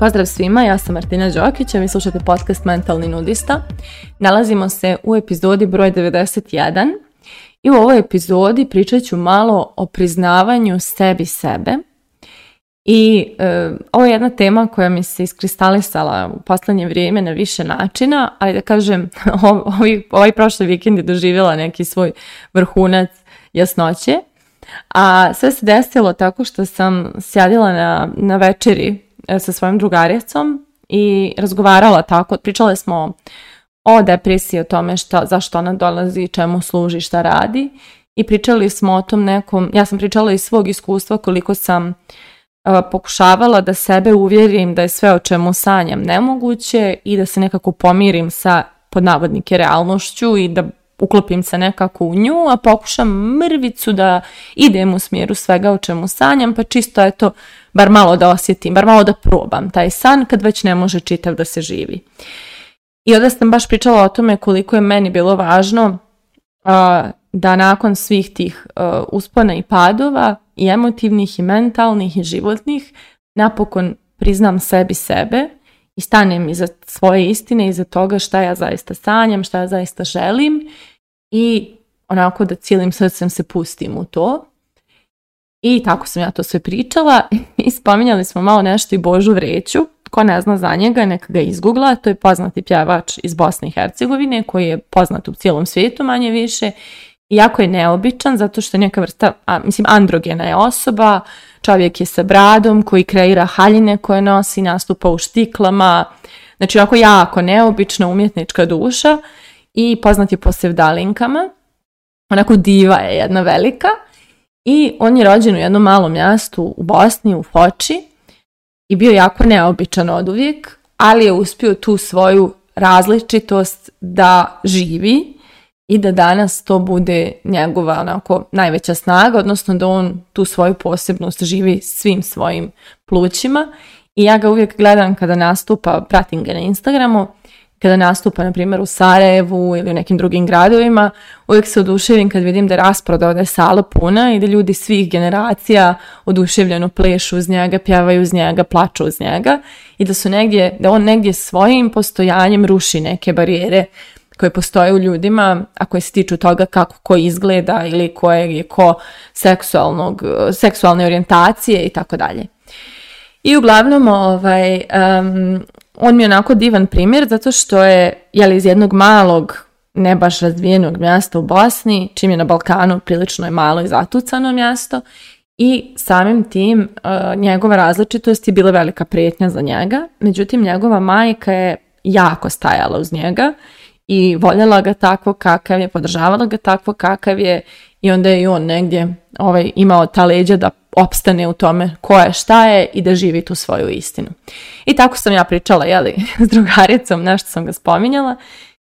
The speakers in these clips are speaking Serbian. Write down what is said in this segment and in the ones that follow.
Pozdrav svima, ja sam Martina Đokić, a vi slušate podcast Mentalni nudista. Nalazimo se u epizodi broj 91 i u ovoj epizodi pričat ću malo o priznavanju sebi sebe. I e, ovo je jedna tema koja mi se iskristalisala u posljednje vrijeme na više načina, ali da kažem, ovaj, ovaj prošli vikend je doživjela neki svoj vrhunac jasnoće. A sve se desilo tako što sam sjedila na, na večeri E, sa svojom drugaricom i razgovarala tako, pričale smo o depresiji, o tome šta, zašto ona dolazi, čemu služi, šta radi i pričali smo o tom nekom, ja sam pričala iz svog iskustva koliko sam e, pokušavala da sebe uvjerim da je sve o čemu sanjam nemoguće i da se nekako pomirim sa pod realnošću i da uklopim se nekako u nju, a pokušam mrvicu da idem u smjeru svega o čemu sanjam, pa čisto eto bar malo da osjetim, bar malo da probam taj san kad već ne može čitav da se živi. I onda sam baš pričala o tome koliko je meni bilo važno da nakon svih tih a, uspona i padova, i emotivnih, i mentalnih, i životnih, napokon priznam sebi sebe i stanem iza svoje istine, iza toga šta ja zaista sanjam, šta ja zaista želim i onako da cijelim srcem se pustim u to. I tako sam ja to sve pričala i spominjali smo malo nešto i Božu Vreću, ko ne zna za njega, neka ga izgugla, to je poznati pjavač iz Bosne i Hercegovine koji je poznat u cijelom svijetu manje više i jako je neobičan zato što je neka vrsta, a, mislim androgena je osoba, čovjek je sa bradom koji kreira haljine koje nosi, nastupa u štiklama, znači jako jako neobična umjetnička duša i poznat je po sevdalinkama, onako diva je jedna velika i on je rođen u jednom malom mjestu u Bosni, u Foči i bio jako neobičan od uvijek, ali je uspio tu svoju različitost da živi i da danas to bude njegova onako najveća snaga, odnosno da on tu svoju posebnost živi svim svojim plućima. I ja ga uvijek gledam kada nastupa, pratim ga na Instagramu kada nastupa, na primjer, u Sarajevu ili u nekim drugim gradovima, uvijek se oduševim kad vidim da je rasproda puna i da ljudi svih generacija oduševljeno plešu uz njega, pjevaju uz njega, plaču uz njega i da su negdje, da on negdje svojim postojanjem ruši neke barijere koje postoje u ljudima, a koje se tiču toga kako ko izgleda ili koje je ko seksualnog, seksualne orijentacije i tako dalje. I uglavnom, ovaj, on mi je onako divan primjer zato što je jeli, iz jednog malog, ne baš razvijenog mjesta u Bosni, čim je na Balkanu prilično je malo i zatucano mjesto i samim tim e, njegova različitost je bila velika prijetnja za njega, međutim njegova majka je jako stajala uz njega i voljela ga takvo kakav je, podržavala ga takvo kakav je i onda je i on negdje ovaj, imao ta leđa da opstane u tome ko je, šta je i da živi tu svoju istinu. I tako sam ja pričala, jeli, s drugaricom, nešto sam ga spominjala.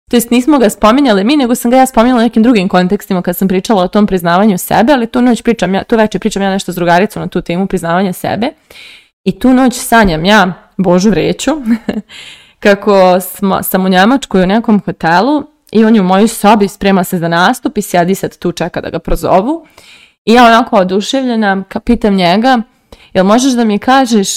To jest nismo ga spominjali mi, nego sam ga ja spominjala u nekim drugim kontekstima kad sam pričala o tom priznavanju sebe, ali tu noć pričam ja, tu večer pričam ja nešto s drugaricom na tu temu priznavanja sebe. I tu noć sanjam ja Božu vreću, kako sam u Njemačkoj u nekom hotelu i on je u mojoj sobi sprema se za nastup i sjedi sad tu čeka da ga prozovu. I ja onako oduševljena pitam njega, jel možeš da mi kažeš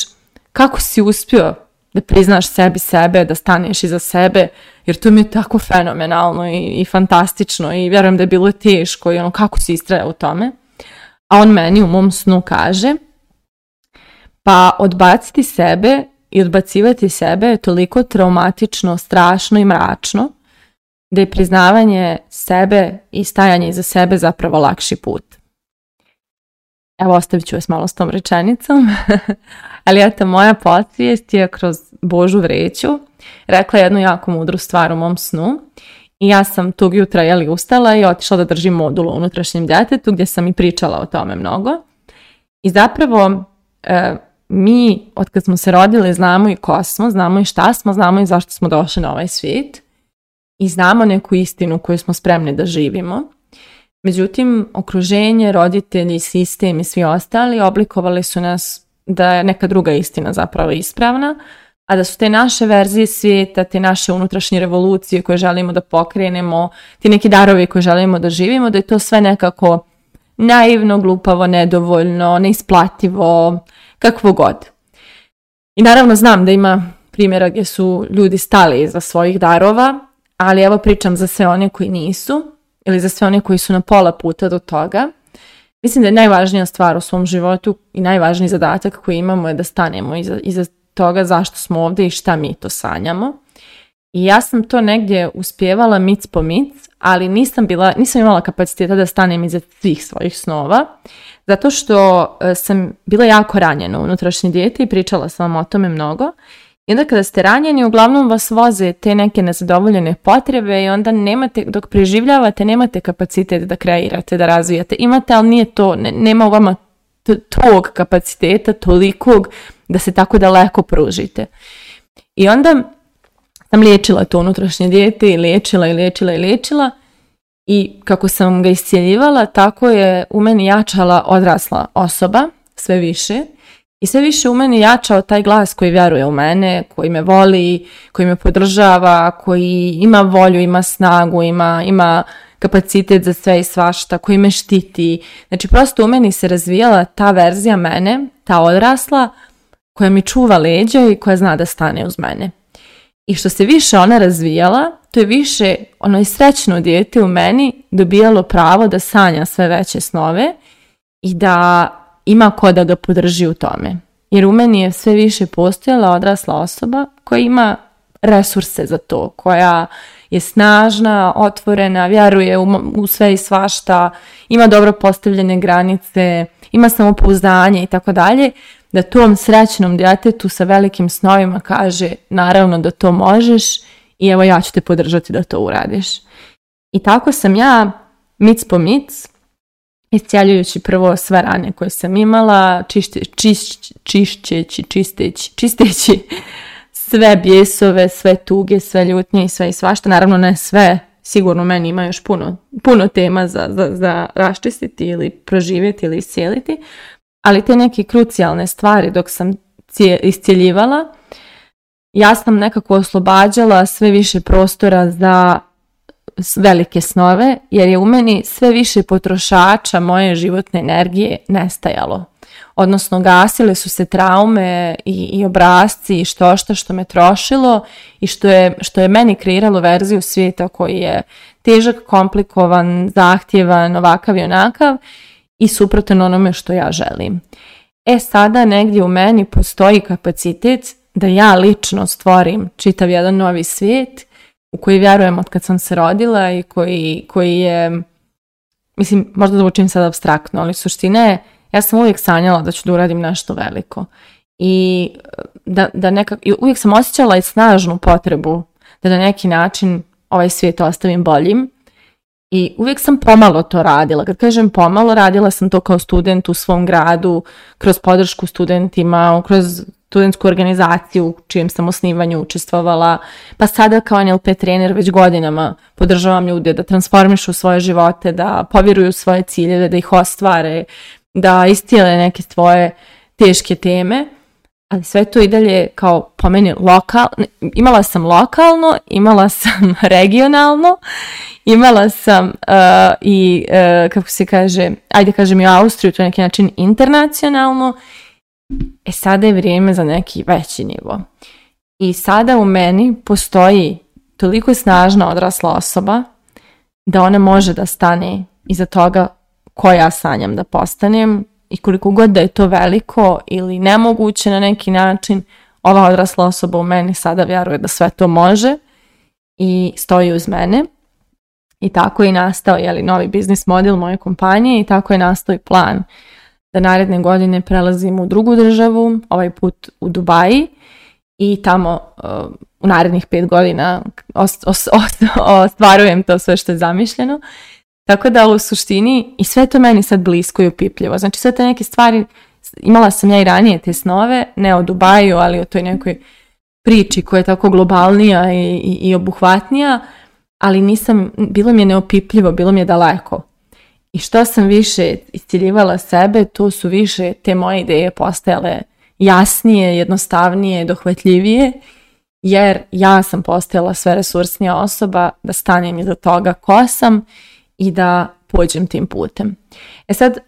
kako si uspio da priznaš sebi sebe, da staneš iza sebe, jer to mi je tako fenomenalno i, fantastično i vjerujem da je bilo teško i ono kako si istraja u tome. A on meni u mom snu kaže, pa odbaciti sebe i odbacivati sebe je toliko traumatično, strašno i mračno da je priznavanje sebe i stajanje iza sebe zapravo lakši put. Evo, ostavit ću vas malo s tom rečenicom. Ali eto, moja podsvijest je kroz Božu vreću rekla jednu jako mudru stvar u mom snu. I ja sam tog jutra jeli ustala i otišla da držim modulu u unutrašnjem djetetu gdje sam i pričala o tome mnogo. I zapravo e, mi, od kad smo se rodili, znamo i ko smo, znamo i šta smo, znamo i zašto smo došli na ovaj svijet. I znamo neku istinu koju smo spremni da živimo. Međutim, okruženje, roditelji, sistem i svi ostali oblikovali su nas da je neka druga istina zapravo ispravna, a da su te naše verzije svijeta, te naše unutrašnje revolucije koje želimo da pokrenemo, ti neki darovi koje želimo da živimo, da je to sve nekako naivno, glupavo, nedovoljno, neisplativo, kakvo god. I naravno znam da ima primjera gdje su ljudi stali iza svojih darova, ali evo pričam za sve one koji nisu ili za sve one koji su na pola puta do toga, mislim da je najvažnija stvar u svom životu i najvažniji zadatak koji imamo je da stanemo iza, toga zašto smo ovdje i šta mi to sanjamo. I ja sam to negdje uspjevala mic po mic, ali nisam, bila, nisam imala kapaciteta da stanem iza svih svojih snova, zato što e, sam bila jako ranjena unutrašnji dijete i pričala sam vam o tome mnogo. I onda kada ste ranjeni, uglavnom vas voze te neke nezadovoljene potrebe i onda nemate, dok preživljavate, nemate kapacitet da kreirate, da razvijate. Imate, ali nije to, nema u vama tog kapaciteta, tolikog, da se tako daleko pružite. I onda sam liječila to unutrašnje dijete i liječila i liječila i liječila i kako sam ga iscijeljivala, tako je u meni jačala odrasla osoba, sve više – i sve više u meni jačao taj glas koji vjeruje u mene, koji me voli, koji me podržava, koji ima volju, ima snagu, ima, ima kapacitet za sve i svašta, koji me štiti. Znači prosto u meni se razvijala ta verzija mene, ta odrasla, koja mi čuva leđa i koja zna da stane uz mene. I što se više ona razvijala, to je više ono i srećno dijete u meni dobijalo pravo da sanja sve veće snove i da ima ko da ga podrži u tome. Jer u meni je sve više postojala odrasla osoba koja ima resurse za to, koja je snažna, otvorena, vjeruje u, sve i svašta, ima dobro postavljene granice, ima samopouzdanje i tako dalje, da tom srećnom djetetu sa velikim snovima kaže naravno da to možeš i evo ja ću te podržati da to uradiš. I tako sam ja mic po mic iscijeljujući prvo sve rane koje sam imala, čišće, čišćeći, čisteći, čisteći sve bjesove, sve tuge, sve ljutnje i sve i svašta. Naravno ne sve, sigurno meni ima još puno, puno tema za, za, za raščistiti ili proživjeti ili iscijeliti. Ali te neke krucijalne stvari dok sam iscijeljivala, ja sam nekako oslobađala sve više prostora za velike snove jer je u meni sve više potrošača moje životne energije nestajalo. Odnosno gasile su se traume i, i obrazci i što što što me trošilo i što je, što je meni kreiralo verziju svijeta koji je težak, komplikovan, zahtjevan, ovakav i onakav i suprotan onome što ja želim. E sada negdje u meni postoji kapacitet da ja lično stvorim čitav jedan novi svijet u koji vjerujem od kad sam se rodila i koji, koji je, mislim, možda zvučim sad abstraktno, ali suština je, ja sam uvijek sanjala da ću da uradim nešto veliko. I e, da, da neka, i uvijek sam osjećala i snažnu potrebu da na neki način ovaj svijet ostavim boljim. I uvijek sam pomalo to radila. Kad kažem pomalo, radila sam to kao student u svom gradu, kroz podršku studentima, kroz studentsku organizaciju u čijem sam osnivanju učestvovala, pa sada kao NLP trener već godinama podržavam ljude da transformišu svoje živote, da povjeruju svoje ciljeve, da ih ostvare, da istijele neke svoje teške teme, ali sve to i dalje kao po meni imala sam lokalno, imala sam regionalno, imala sam uh, i uh, kako se kaže, ajde kažem i u Austriju, to je neki način internacionalno E sada je vrijeme za neki veći nivo. I sada u meni postoji toliko snažna odrasla osoba da ona može da stane iza toga koja ja sanjam da postanem i koliko god da je to veliko ili nemoguće na neki način, ova odrasla osoba u meni sada vjeruje da sve to može i stoji uz mene. I tako je nastao jeli, novi biznis model moje kompanije i tako je nastao i plan da naredne godine prelazim u drugu državu, ovaj put u Dubaji i tamo e, u narednih pet godina ostvarujem to sve što je zamišljeno. Tako da u suštini i sve to meni sad blisko i upipljivo. Znači sve te neke stvari, imala sam ja i ranije te snove, ne o Dubaju, ali o toj nekoj priči koja je tako globalnija i, obuhvatnija, ali nisam, bilo mi je neopipljivo, bilo mi je daleko. I što sam više isciljivala sebe, to su više te moje ideje postajale jasnije, jednostavnije, dohvatljivije, jer ja sam postajala sve resursnija osoba da stanem iza toga ko sam i da pođem tim putem. E sad,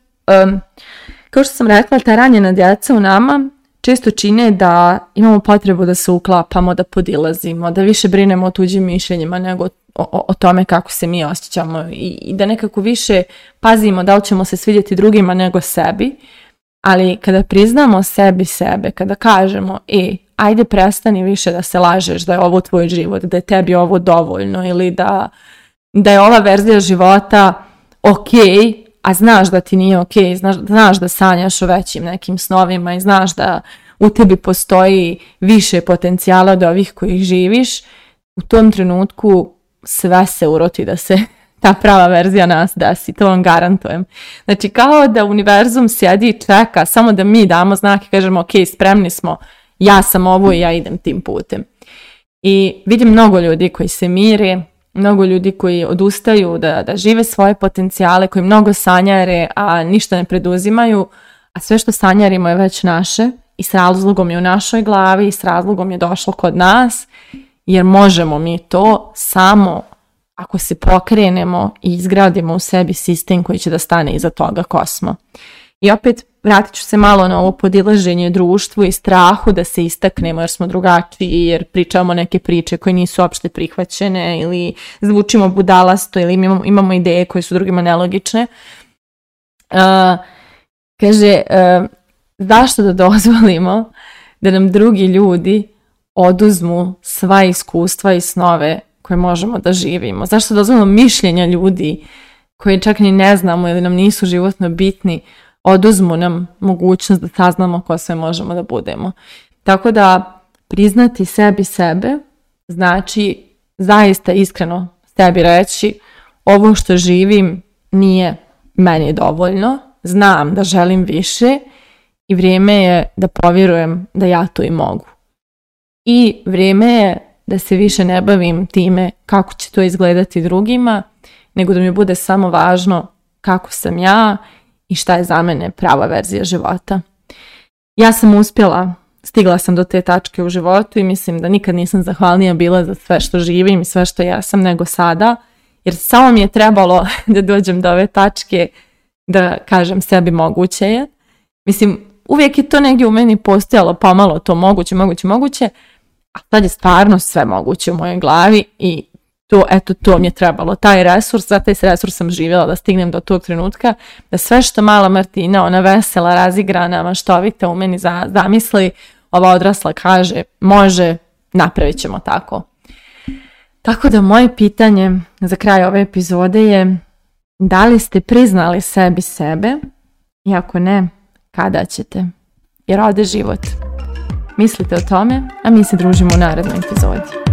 kao što sam rekla, ta ranjena djeca u nama često čine da imamo potrebu da se uklapamo, da podilazimo, da više brinemo o tuđim mišljenjima nego o, tome kako se mi osjećamo i, da nekako više pazimo da li ćemo se svidjeti drugima nego sebi. Ali kada priznamo sebi sebe, kada kažemo, e, ajde prestani više da se lažeš da je ovo tvoj život, da je tebi ovo dovoljno ili da, da je ova verzija života ok, a znaš da ti nije ok, znaš, znaš da sanjaš o većim nekim snovima i znaš da u tebi postoji više potencijala od ovih kojih živiš, u tom trenutku sve se uroti da se ta prava verzija nas desi, to vam garantujem. Znači kao da univerzum sjedi i čeka, samo da mi damo znak i kažemo ok, spremni smo, ja sam ovo i ja idem tim putem. I vidim mnogo ljudi koji se mire, mnogo ljudi koji odustaju da, da žive svoje potencijale, koji mnogo sanjare, a ništa ne preduzimaju, a sve što sanjarimo je već naše i s razlogom je u našoj glavi i s razlogom je došlo kod nas, jer možemo mi to samo ako se pokrenemo i izgradimo u sebi sistem koji će da stane iza toga kosmo. I opet vratit ću se malo na ovo podilaženje društvu i strahu da se istaknemo jer smo drugačiji, jer pričamo neke priče koje nisu opšte prihvaćene ili zvučimo budalasto ili imamo, imamo ideje koje su drugima nelogične. Uh, kaže, uh, zašto da dozvolimo da nam drugi ljudi oduzmu sva iskustva i snove koje možemo da živimo? Zašto da dozvolimo mišljenja ljudi koje čak ni ne znamo ili nam nisu životno bitni, oduzmu nam mogućnost da saznamo ko sve možemo da budemo. Tako da priznati sebi sebe znači zaista iskreno sebi reći ovo što živim nije meni dovoljno, znam da želim više i vrijeme je da povjerujem da ja to i mogu. I vrijeme je da se više ne bavim time kako će to izgledati drugima, nego da mi bude samo važno kako sam ja i šta je za mene prava verzija života. Ja sam uspjela, stigla sam do te tačke u životu i mislim da nikad nisam zahvalnija bila za sve što živim i sve što ja sam nego sada, jer samo mi je trebalo da dođem do ove tačke da kažem sebi moguće je. Mislim, uvijek je to negdje u meni postojalo pomalo to moguće, moguće, moguće, a sad je stvarno sve moguće u mojoj glavi i to, eto, to mi je trebalo, taj resurs, za taj resurs sam živjela da stignem do tog trenutka, da sve što mala Martina, ona vesela, razigrana, maštovita u meni zamisli, ova odrasla kaže, može, napravit ćemo tako. Tako da moje pitanje za kraj ove epizode je da li ste priznali sebi sebe i ako ne, kada ćete? Jer ode život. Mislite o tome, a mi se družimo u narednoj epizodi.